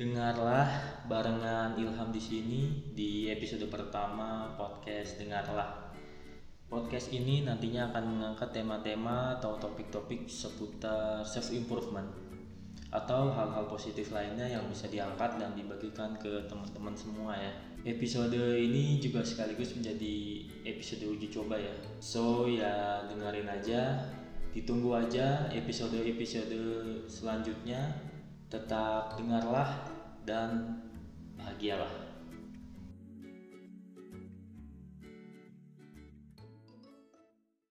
Dengarlah barengan Ilham di sini di episode pertama podcast Dengarlah. Podcast ini nantinya akan mengangkat tema-tema atau topik-topik seputar self improvement atau hal-hal positif lainnya yang bisa diangkat dan dibagikan ke teman-teman semua ya. Episode ini juga sekaligus menjadi episode uji coba ya. So ya dengerin aja, ditunggu aja episode-episode selanjutnya tetap dengarlah dan bahagialah.